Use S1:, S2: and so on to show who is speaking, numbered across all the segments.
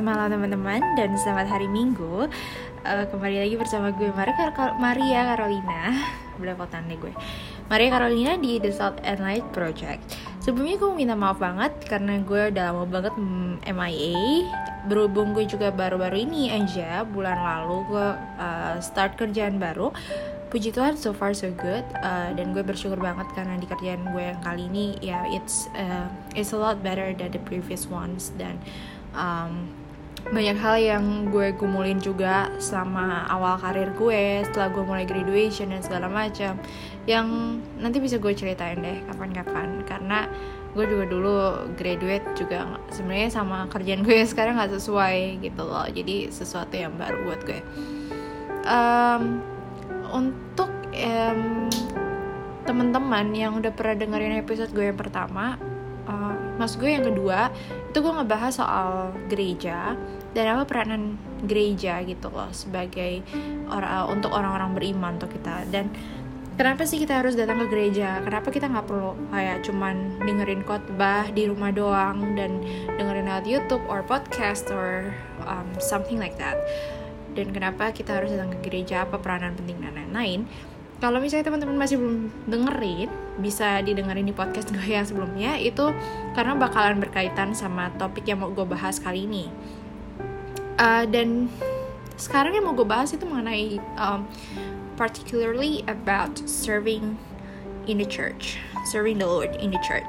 S1: selamat malam teman-teman dan selamat hari Minggu. Uh, kembali lagi bersama gue Maria, Kar Maria Carolina. Belepotan deh gue. Maria Carolina di The South and Light Project. Sebelumnya gue minta maaf banget karena gue udah lama banget MIA. Berhubung gue juga baru-baru ini aja bulan lalu gue uh, start kerjaan baru puji Tuhan so far so good uh, dan gue bersyukur banget karena di kerjaan gue yang kali ini ya yeah, it's uh, it's a lot better than the previous ones dan um, banyak hal yang gue gumulin juga selama awal karir gue setelah gue mulai graduation dan segala macam yang nanti bisa gue ceritain deh kapan-kapan. Karena gue juga dulu graduate juga sebenarnya sama kerjaan gue sekarang nggak sesuai gitu loh. Jadi sesuatu yang baru buat gue. Um, untuk um, teman-teman yang udah pernah dengerin episode gue yang pertama uh, mas gue yang kedua itu gue ngebahas soal gereja dan apa peranan gereja gitu loh sebagai orang untuk orang-orang beriman untuk kita. Dan kenapa sih kita harus datang ke gereja? Kenapa kita nggak perlu kayak cuman dengerin khotbah di rumah doang dan dengerin lewat YouTube or podcast or um, something like that? Dan kenapa kita harus datang ke gereja? Apa peranan penting dan lain-lain kalau misalnya teman-teman masih belum dengerin bisa didengerin di podcast gue yang sebelumnya itu karena bakalan berkaitan sama topik yang mau gue bahas kali ini. Uh, dan sekarang yang mau gue bahas itu mengenai um, particularly about serving in the church serving the Lord in the church.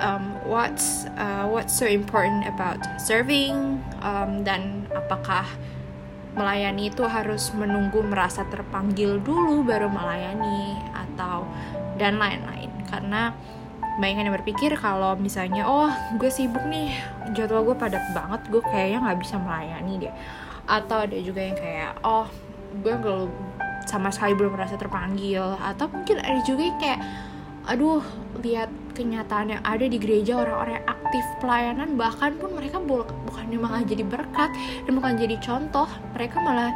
S1: Um, what's uh, what's so important about serving? Um, dan apakah melayani itu harus menunggu merasa terpanggil dulu baru melayani atau dan lain-lain. Karena banyak yang berpikir kalau misalnya oh gue sibuk nih jadwal gue padat banget gue kayaknya nggak bisa melayani deh. Atau ada juga yang kayak oh gue belum sama sekali belum merasa terpanggil. Atau mungkin ada juga yang kayak aduh lihat kenyataan yang ada di gereja orang-orang yang aktif pelayanan bahkan pun mereka bukannya malah jadi berkat dan bukan jadi contoh mereka malah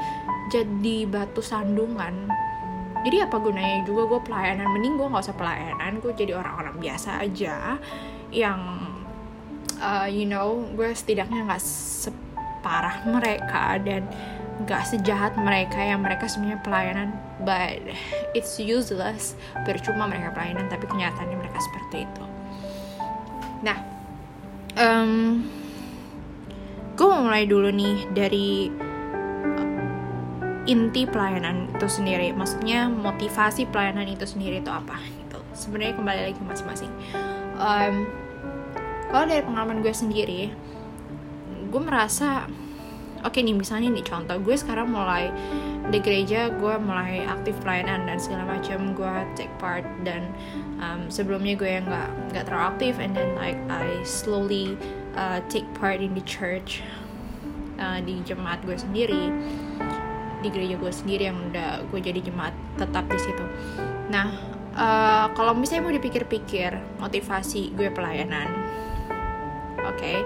S1: jadi batu sandungan. Jadi apa gunanya juga gue pelayanan? Mending gue nggak usah pelayanan gue jadi orang-orang biasa aja yang uh, you know gue setidaknya nggak separah mereka dan gak sejahat mereka yang mereka sebenarnya pelayanan but it's useless. Percuma mereka pelayanan tapi kenyataannya mereka seperti itu. Nah um, gue mau mulai dulu nih dari uh, inti pelayanan itu sendiri. Maksudnya motivasi pelayanan itu sendiri itu apa gitu. Sebenarnya kembali lagi masing-masing. Um, kalau dari pengalaman gue sendiri gue merasa oke nih misalnya nih contoh. Gue sekarang mulai di gereja gue mulai aktif pelayanan dan segala macam. Gue take part dan um, sebelumnya gue yang nggak nggak terlalu aktif. And then like I slowly uh, take part in the church uh, di jemaat gue sendiri. Di gereja gue sendiri yang udah gue jadi jemaat tetap di situ. Nah uh, kalau misalnya mau dipikir-pikir motivasi gue pelayanan oke okay,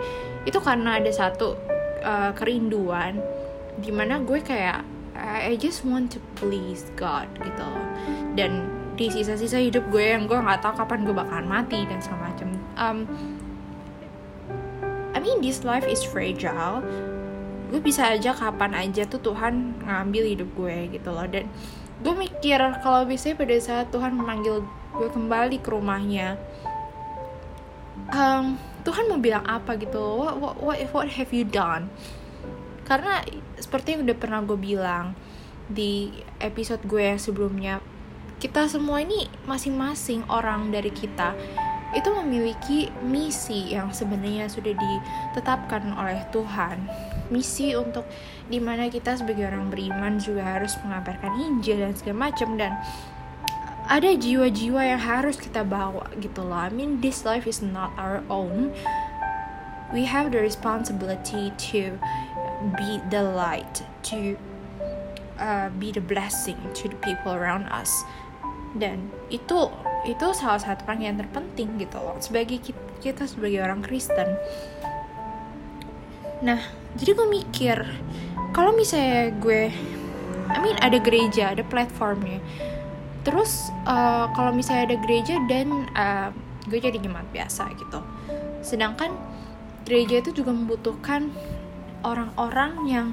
S1: itu karena ada satu uh, kerinduan di mana gue kayak I just want to please God gitu. Dan di sisa-sisa hidup gue yang gue nggak tahu kapan gue bakalan mati dan segala um, I mean this life is fragile. Gue bisa aja kapan aja tuh Tuhan ngambil hidup gue gitu loh. Dan gue mikir kalau bisa pada saat Tuhan memanggil gue kembali ke rumahnya um, Tuhan mau bilang apa gitu? What, what, what, what have you done? Karena seperti yang udah pernah gue bilang di episode gue yang sebelumnya kita semua ini masing-masing orang dari kita itu memiliki misi yang sebenarnya sudah ditetapkan oleh Tuhan. Misi untuk di mana kita sebagai orang beriman juga harus mengabarkan Injil dan segala macam dan ada jiwa-jiwa yang harus kita bawa gitu loh. I mean this life is not our own. We have the responsibility to be the light, to uh, be the blessing to the people around us. Dan itu itu salah satu yang terpenting gitu loh sebagai kita, kita sebagai orang Kristen. Nah, jadi gue mikir kalau misalnya gue I mean ada gereja, ada platformnya terus uh, kalau misalnya ada gereja dan uh, gue jadi jemaat biasa gitu. Sedangkan gereja itu juga membutuhkan orang-orang yang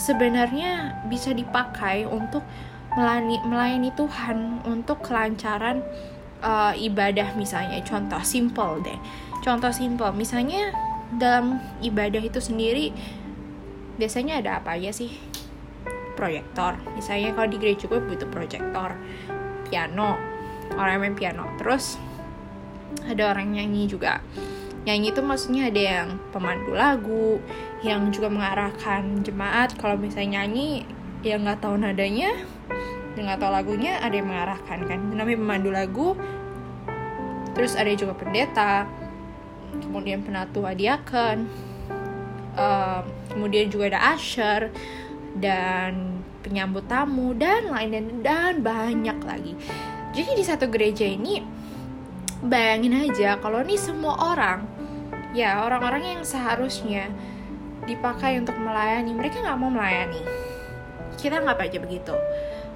S1: sebenarnya bisa dipakai untuk melayani, melayani Tuhan untuk kelancaran uh, ibadah misalnya. Contoh simple deh. Contoh simple. Misalnya dalam ibadah itu sendiri biasanya ada apa aja sih proyektor. Misalnya kalau di gereja gue butuh proyektor piano orang main piano. Terus ada orang nyanyi juga. Nyanyi itu maksudnya ada yang pemandu lagu yang juga mengarahkan jemaat. Kalau misalnya nyanyi yang nggak tahu nadanya yang nggak tahu lagunya ada yang mengarahkan kan. Namanya pemandu lagu. Terus ada juga pendeta kemudian penatu adiakan uh, kemudian juga ada usher dan penyambut tamu dan lain dan dan banyak lagi. Jadi di satu gereja ini bayangin aja kalau nih semua orang ya orang-orang yang seharusnya dipakai untuk melayani mereka nggak mau melayani. Kita nggak aja begitu.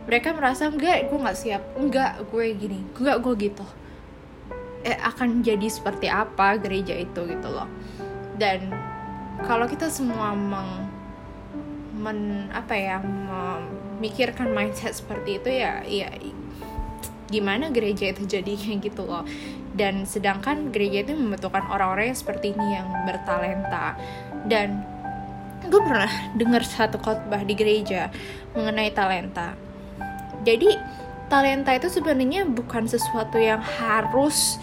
S1: Mereka merasa enggak gue nggak siap. Enggak gue gini. Enggak gue gitu. Eh, akan jadi seperti apa gereja itu gitu loh. Dan kalau kita semua meng men apa ya memikirkan mindset seperti itu ya ya gimana gereja itu jadi kayak gitu loh. Dan sedangkan gereja itu membutuhkan orang-orang yang seperti ini yang bertalenta. Dan gue pernah dengar satu khotbah di gereja mengenai talenta. Jadi talenta itu sebenarnya bukan sesuatu yang harus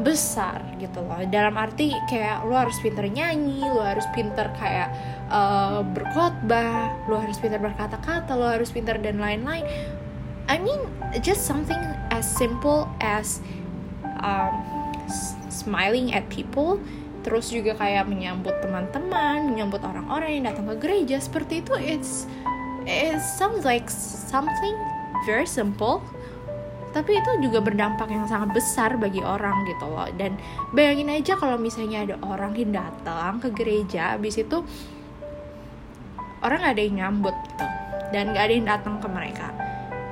S1: besar gitu loh. Dalam arti kayak lo harus pinter nyanyi lo harus pinter kayak uh, berkhotbah lo harus pinter berkata-kata lo harus pinter dan lain-lain. I mean just something as simple as um, smiling at people terus juga kayak menyambut teman-teman menyambut orang-orang yang datang ke gereja seperti itu it's it sounds like something very simple tapi itu juga berdampak yang sangat besar bagi orang gitu loh. Dan bayangin aja kalau misalnya ada orang yang datang ke gereja habis itu orang gak ada yang nyambut gitu. Dan gak ada yang datang ke mereka.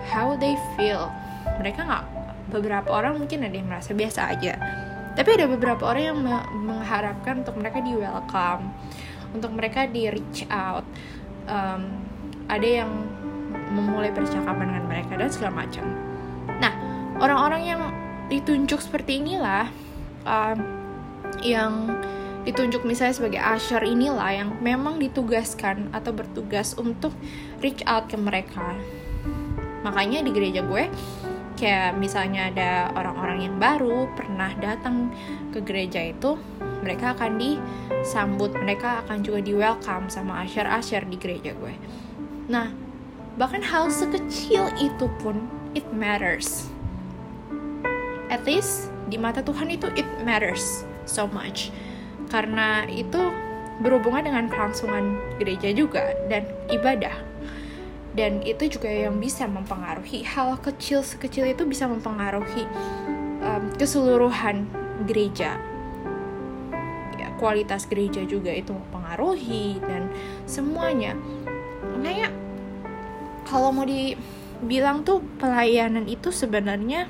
S1: How they feel? Mereka nggak beberapa orang mungkin ada yang merasa biasa aja. Tapi ada beberapa orang yang mengharapkan untuk mereka di welcome untuk mereka di reach out. Um, ada yang memulai percakapan dengan mereka dan segala macam orang-orang yang ditunjuk seperti inilah uh, yang ditunjuk misalnya sebagai usher inilah yang memang ditugaskan atau bertugas untuk reach out ke mereka. Makanya di gereja gue kayak misalnya ada orang-orang yang baru pernah datang ke gereja itu mereka akan disambut mereka akan juga di welcome sama usher-usher di gereja gue nah bahkan hal sekecil itu pun it matters. At least di mata Tuhan itu it matters so much. Karena itu berhubungan dengan kelangsungan gereja juga dan ibadah. Dan itu juga yang bisa mempengaruhi hal kecil sekecil itu bisa mempengaruhi um, keseluruhan gereja. Ya, kualitas gereja juga itu mempengaruhi dan semuanya. Makanya kalau mau di bilang tuh pelayanan itu sebenarnya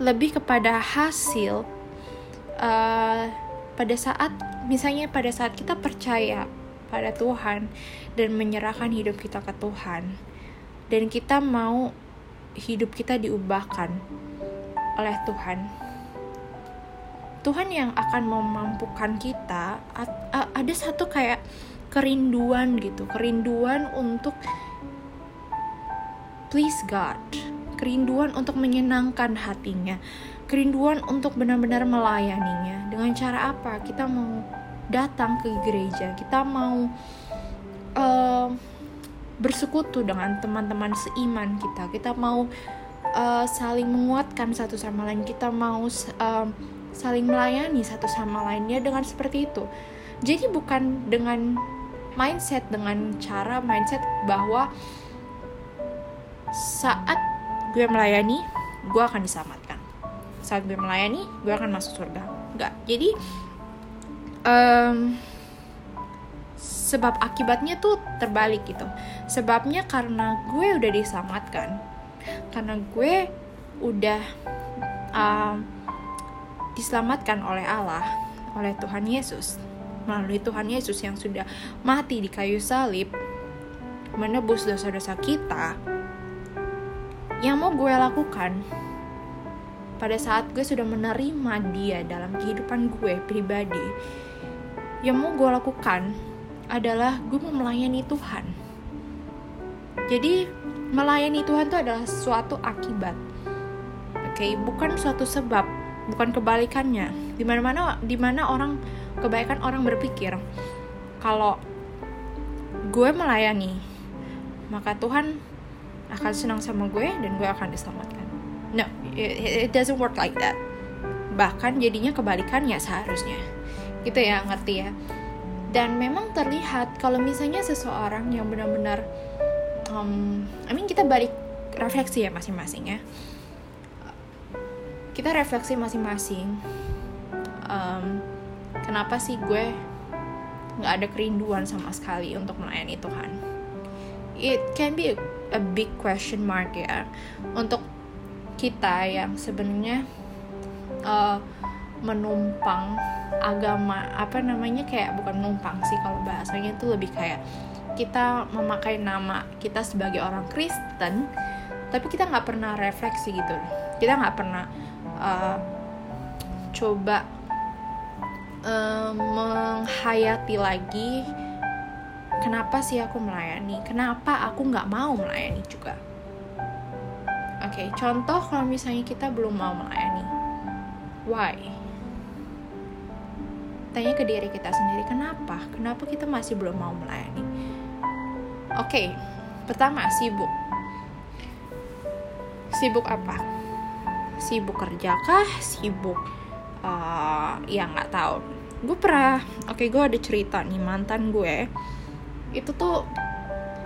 S1: lebih kepada hasil uh, pada saat misalnya pada saat kita percaya pada Tuhan dan menyerahkan hidup kita ke Tuhan dan kita mau hidup kita diubahkan oleh Tuhan. Tuhan yang akan memampukan kita ada satu kayak kerinduan gitu kerinduan untuk please God, kerinduan untuk menyenangkan hatinya, kerinduan untuk benar-benar melayaninya. Dengan cara apa? Kita mau datang ke gereja, kita mau uh, bersekutu dengan teman-teman seiman kita, kita mau uh, saling menguatkan satu sama lain, kita mau uh, saling melayani satu sama lainnya dengan seperti itu. Jadi bukan dengan mindset dengan cara mindset bahwa saat gue melayani gue akan diselamatkan. Saat gue melayani gue akan masuk surga. Enggak jadi um, sebab akibatnya tuh terbalik gitu. Sebabnya karena gue udah diselamatkan karena gue udah um, diselamatkan oleh Allah oleh Tuhan Yesus. Melalui Tuhan Yesus yang sudah mati di kayu salib menebus dosa-dosa kita yang mau gue lakukan pada saat gue sudah menerima dia dalam kehidupan gue pribadi yang mau gue lakukan adalah gue mau melayani Tuhan jadi melayani Tuhan itu adalah suatu akibat oke okay? bukan suatu sebab bukan kebalikannya di mana mana di mana orang kebaikan orang berpikir kalau gue melayani maka Tuhan akan senang sama gue dan gue akan diselamatkan. No it, it doesn't work like that. Bahkan jadinya kebalikannya seharusnya. Gitu ya ngerti ya? Dan memang terlihat kalau misalnya seseorang yang benar-benar um, I mean kita balik refleksi ya masing-masing ya. Kita refleksi masing-masing um, kenapa sih gue nggak ada kerinduan sama sekali untuk melayani Tuhan? It can be a, a big question mark ya. Untuk kita yang sebenarnya uh, menumpang agama apa namanya kayak bukan menumpang sih kalau bahasanya itu lebih kayak kita memakai nama kita sebagai orang Kristen tapi kita nggak pernah refleksi gitu. Kita nggak pernah uh, coba uh, menghayati lagi kenapa sih aku melayani? Kenapa aku nggak mau melayani juga? Oke okay, contoh kalau misalnya kita belum mau melayani. Why? Tanya ke diri kita sendiri kenapa? Kenapa kita masih belum mau melayani? Oke okay, pertama sibuk. Sibuk apa? Sibuk kerja kah? Sibuk uh, ya nggak tahu. Gue pernah oke okay, gue ada cerita nih mantan gue itu tuh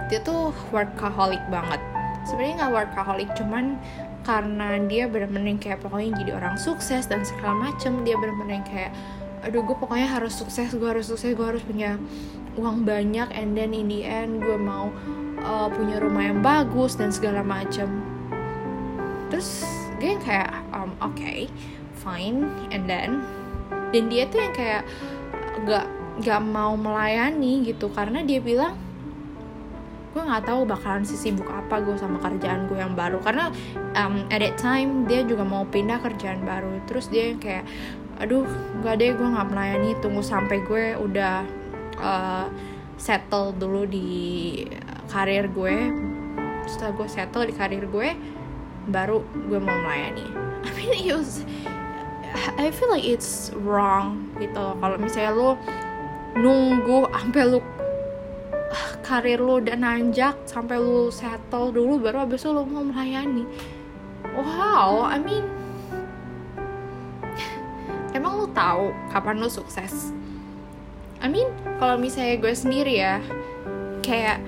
S1: dia tuh workaholic banget. Sebenarnya nggak workaholic cuman karena dia bener-bener kayak pokoknya jadi orang sukses dan segala macem dia bener-bener kayak aduh gue pokoknya harus sukses gue harus sukses gue harus punya uang banyak and then in the end gue mau uh, punya rumah yang bagus dan segala macam terus gue yang kayak um, oke okay, fine and then dan dia tuh yang kayak gak gak mau melayani gitu. Karena dia bilang gue nggak tahu bakalan sibuk apa gue sama kerjaan gue yang baru. Karena um, at that time dia juga mau pindah kerjaan baru. Terus dia kayak aduh gak deh gue nggak melayani. Tunggu sampai gue udah uh, settle dulu di karir gue setelah gue settle di karir gue baru gue mau melayani. I mean it was I feel like it's wrong gitu. Kalau misalnya lo nunggu sampai lo karir lo udah nanjak sampai lo settle dulu baru abis itu lo mau melayani wow I mean emang lo tahu kapan lo sukses I mean kalau misalnya gue sendiri ya kayak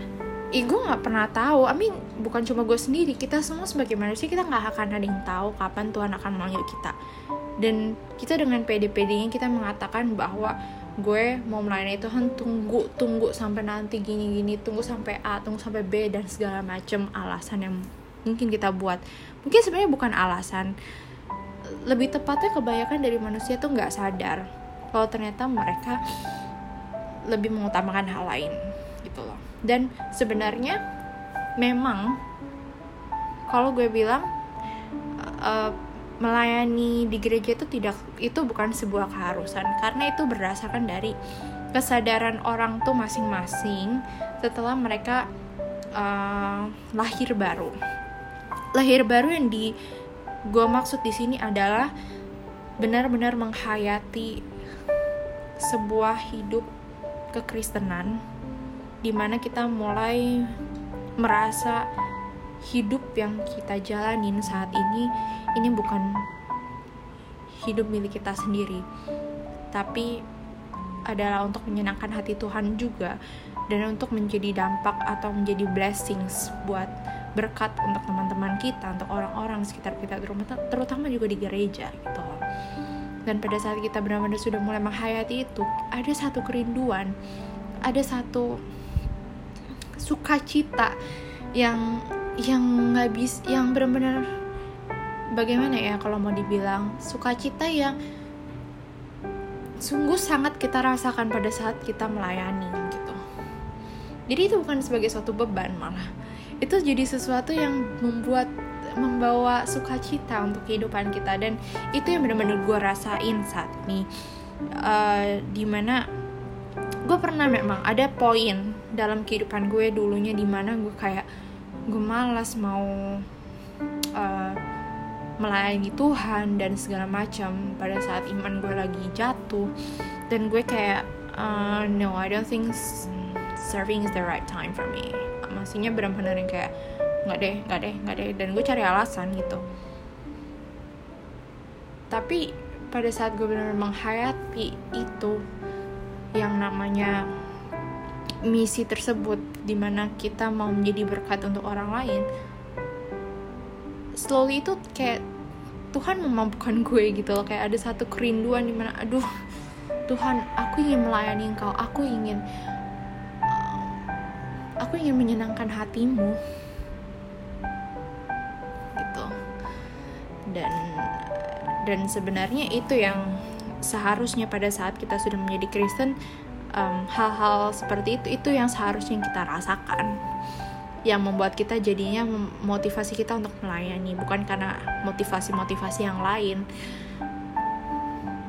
S1: Ih, gue nggak pernah tahu. I mean, bukan cuma gue sendiri. Kita semua sebagai manusia kita nggak akan ada yang tahu kapan Tuhan akan memanggil kita. Dan kita dengan pede-pedenya kita mengatakan bahwa gue mau melayani Tuhan tunggu tunggu sampai nanti gini-gini, tunggu sampai A, tunggu sampai B dan segala macam alasan yang mungkin kita buat. Mungkin sebenarnya bukan alasan lebih tepatnya kebanyakan dari manusia tuh nggak sadar kalau ternyata mereka lebih mengutamakan hal lain gitu loh dan sebenarnya memang kalau gue bilang uh, melayani di gereja itu tidak itu bukan sebuah keharusan. Karena itu berdasarkan dari kesadaran orang tuh masing-masing setelah mereka uh, lahir baru. Lahir baru yang di gue maksud di sini adalah benar-benar menghayati sebuah hidup kekristenan di mana kita mulai merasa hidup yang kita jalanin saat ini ini bukan hidup milik kita sendiri. Tapi adalah untuk menyenangkan hati Tuhan juga dan untuk menjadi dampak atau menjadi blessings buat berkat untuk teman-teman kita, untuk orang-orang sekitar kita, terutama juga di gereja gitu. Dan pada saat kita benar-benar sudah mulai menghayati itu, ada satu kerinduan, ada satu sukacita yang yang nggak bisa, yang benar-benar bagaimana ya kalau mau dibilang sukacita yang sungguh sangat kita rasakan pada saat kita melayani gitu. Jadi itu bukan sebagai suatu beban malah. Itu jadi sesuatu yang membuat membawa sukacita untuk kehidupan kita. Dan itu yang benar-benar gue rasain saat ini. Uh, di mana gue pernah memang ada poin dalam kehidupan gue dulunya di mana gue kayak gue malas mau uh, melayani Tuhan dan segala macam pada saat iman gue lagi jatuh. Dan gue kayak uh, no I don't think serving is the right time for me. Maksudnya benar-benar yang kayak nggak deh nggak deh nggak deh. Dan gue cari alasan gitu. Tapi pada saat gue benar-benar menghayati itu yang namanya misi tersebut di mana kita mau menjadi berkat untuk orang lain slowly itu kayak Tuhan memampukan gue gitu loh. Kayak ada satu kerinduan di mana aduh Tuhan aku ingin melayani engkau. Aku ingin uh, aku ingin menyenangkan hatimu. Gitu. Dan dan sebenarnya itu yang seharusnya pada saat kita sudah menjadi Kristen hal-hal um, seperti itu itu yang seharusnya kita rasakan. Yang membuat kita jadinya motivasi kita untuk melayani bukan karena motivasi-motivasi yang lain.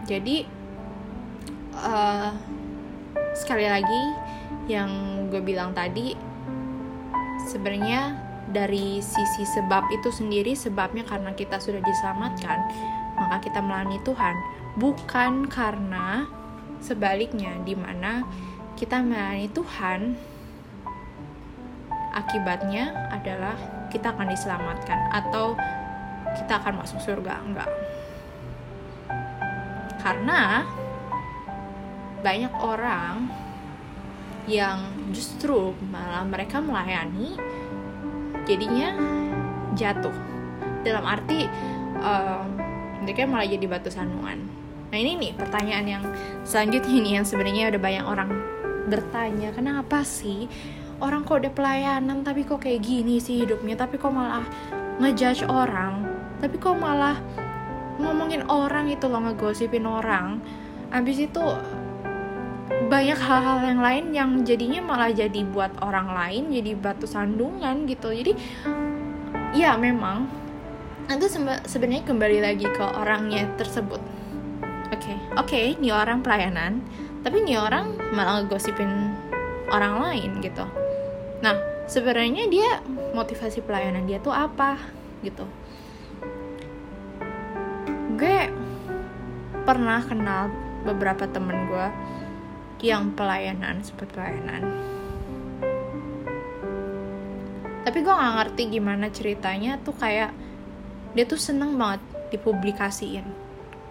S1: Jadi uh, sekali lagi yang gue bilang tadi sebenarnya dari sisi sebab itu sendiri sebabnya karena kita sudah diselamatkan maka kita melayani Tuhan. Bukan karena sebaliknya di mana kita melayani Tuhan akibatnya adalah kita akan diselamatkan atau kita akan masuk surga. Enggak. Karena banyak orang yang justru malah mereka melayani jadinya jatuh. Dalam arti um, mereka malah jadi batu sandungan nah ini nih pertanyaan yang selanjutnya nih yang sebenarnya udah banyak orang bertanya kenapa sih orang kok udah pelayanan tapi kok kayak gini sih hidupnya? Tapi kok malah ngejudge orang? Tapi kok malah ngomongin orang itu loh ngegosipin orang? Abis itu banyak hal-hal yang lain yang jadinya malah jadi buat orang lain jadi batu sandungan gitu. Jadi ya memang itu sebenarnya kembali lagi ke orangnya tersebut oke okay. oke ini orang pelayanan tapi ini orang malah ngegosipin orang lain gitu Nah, sebenarnya dia motivasi pelayanan dia tuh apa gitu. Gue pernah kenal beberapa temen gue yang pelayanan seperti pelayanan. Tapi gue gak ngerti gimana ceritanya tuh kayak dia tuh seneng banget dipublikasiin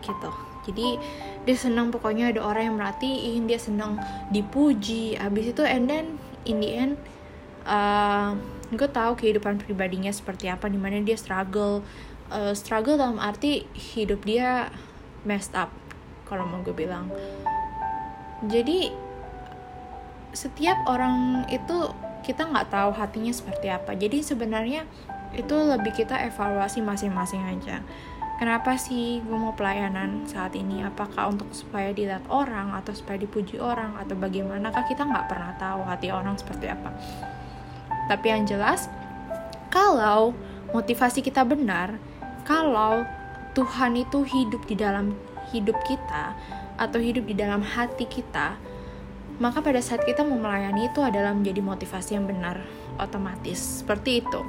S1: gitu. Jadi dia seneng pokoknya ada orang yang merhatiin, dia seneng dipuji. Abis itu and then in the end uh, gue tahu kehidupan pribadinya seperti apa di mana dia struggle. Uh, struggle dalam arti hidup dia messed up kalau mau gue bilang. Jadi setiap orang itu kita nggak tahu hatinya seperti apa. Jadi sebenarnya itu lebih kita evaluasi masing-masing aja kenapa sih gue mau pelayanan saat ini? Apakah untuk supaya dilihat orang atau supaya dipuji orang? Atau bagaimanakah? Kita nggak pernah tahu hati orang seperti apa. Tapi yang jelas, kalau motivasi kita benar, kalau Tuhan itu hidup di dalam hidup kita atau hidup di dalam hati kita, maka pada saat kita mau melayani itu adalah menjadi motivasi yang benar, otomatis. Seperti itu.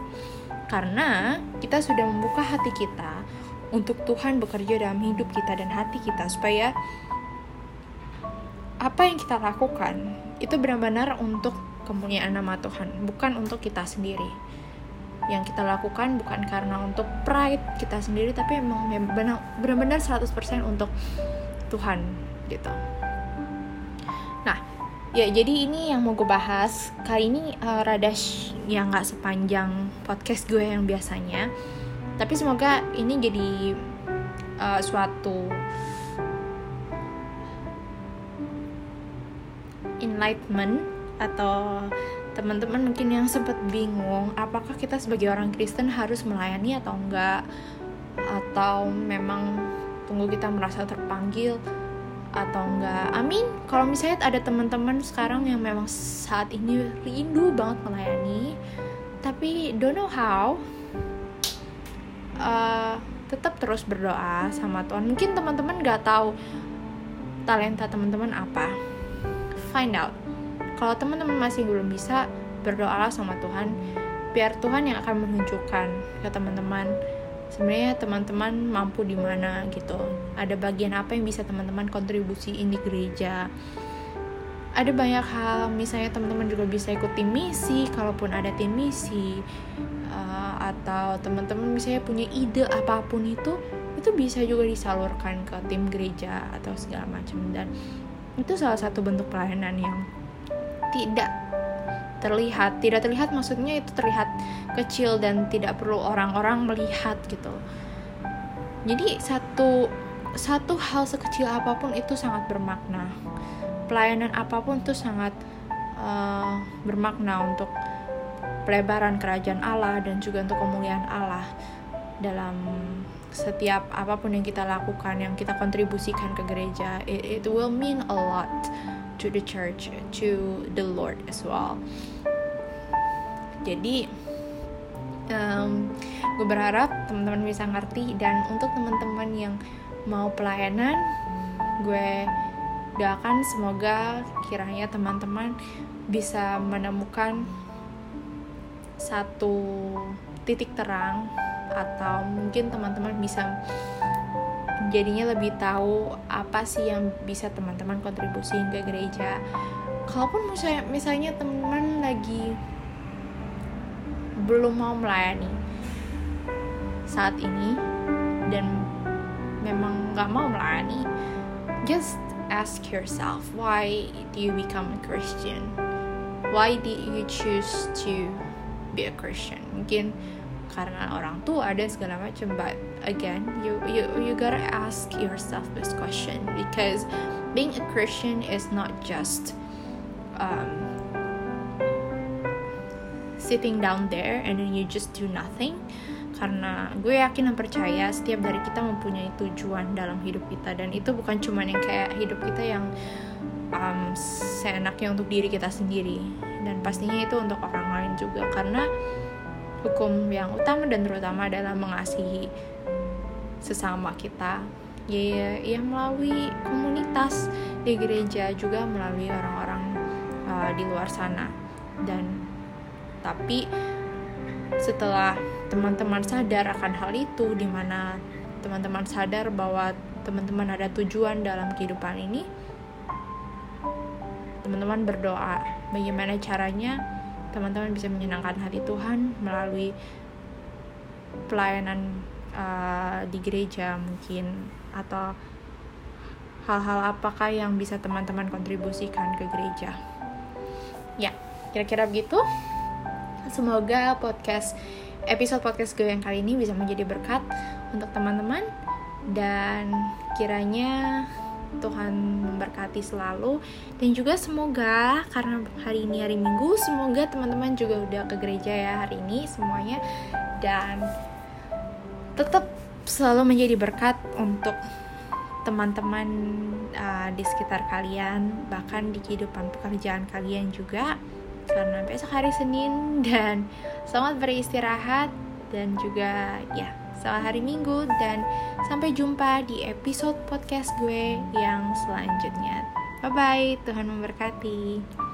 S1: Karena kita sudah membuka hati kita untuk Tuhan bekerja dalam hidup kita dan hati kita supaya apa yang kita lakukan itu benar-benar untuk kemuliaan nama Tuhan, bukan untuk kita sendiri. Yang kita lakukan bukan karena untuk pride kita sendiri, tapi emang benar-benar 100% untuk Tuhan gitu. Nah, ya jadi ini yang mau gue bahas kali ini uh, rada yang gak sepanjang podcast gue yang biasanya, tapi semoga ini jadi uh, suatu enlightenment atau teman-teman mungkin yang sempat bingung apakah kita sebagai orang Kristen harus melayani atau enggak? Atau memang tunggu kita merasa terpanggil atau enggak? Amin. Kalau misalnya ada teman-teman sekarang yang memang saat ini rindu banget melayani tapi don't know how uh, tetap terus berdoa sama Tuhan. Mungkin teman-teman nggak tahu talenta teman-teman apa. Find out. Kalau teman-teman masih belum bisa berdoalah sama Tuhan. Biar Tuhan yang akan menunjukkan ke teman-teman sebenarnya teman-teman mampu di mana gitu. Ada bagian apa yang bisa teman-teman kontribusiin di gereja. Ada banyak hal misalnya teman-teman juga bisa ikut tim misi kalaupun ada tim misi uh, atau teman-teman misalnya punya ide apa pun itu itu bisa juga disalurkan ke tim gereja atau segala macam. Dan itu salah satu bentuk pelayanan yang tidak terlihat tidak terlihat maksudnya itu terlihat kecil dan tidak perlu orang-orang melihat gitu. Jadi satu satu hal sekecil apa pun itu sangat bermakna. Pelayanan apa pun itu sangat uh, bermakna untuk pelebaran kerajaan Allah dan juga untuk kemuliaan Allah dalam setiap apa pun yang kita lakukan yang kita kontribusikan ke gereja it, it will mean a lot to the church, to the Lord as well. Jadi, um, gue berharap teman-teman bisa ngerti dan untuk teman-teman yang mau pelayanan, gue doakan semoga kiranya teman-teman bisa menemukan satu titik terang atau mungkin teman-teman bisa jadinya lebih tahu apa sih yang bisa teman-teman kontribusiin ke gereja. Kalaupun misalnya misalnya teman lagi belum mau melayani saat ini dan memang nggak mau melayani just ask yourself why do you become a Christian? Why did you choose to be a Christian. Mungkin karena orang tua ada segala macam but again you you you gotta ask yourself this question because being a Christian is not just um, sitting down there and then you just do nothing. Karena gue yakin dan percaya setiap dari kita mempunyai tujuan dalam hidup kita dan itu bukan cuma yang kayak hidup kita yang um, seenaknya untuk diri kita sendiri. Dan pastinya itu untuk orang juga karena hukum yang utama dan terutama adalah mengasihi sesama kita. Ya, ya melalui komunitas di gereja juga melalui orang-orang uh, di luar sana. Dan tapi setelah teman-teman sadar akan hal itu di mana teman-teman sadar bahwa teman-teman ada tujuan dalam kehidupan ini teman-teman berdoa bagaimana caranya teman-teman bisa menyenangkan hati Tuhan melalui pelayanan uh, di gereja mungkin atau hal-hal apakah yang bisa teman-teman kontribusikan ke gereja. Ya kira-kira begitu. Semoga podcast episode podcast gue yang kali ini bisa menjadi berkat untuk teman-teman. Dan kiranya Tuhan memberkati selalu. Dan juga semoga karena hari ini hari Minggu semoga teman-teman juga udah ke gereja ya hari ini semuanya. Dan tetap selalu menjadi berkat untuk teman-teman uh, di sekitar kalian bahkan di kehidupan pekerjaan kalian juga. Karena besok hari Senin dan selamat beristirahat dan juga ya selamat hari Minggu dan sampai jumpa di episode podcast gue yang selanjutnya. Bye bye, Tuhan memberkati.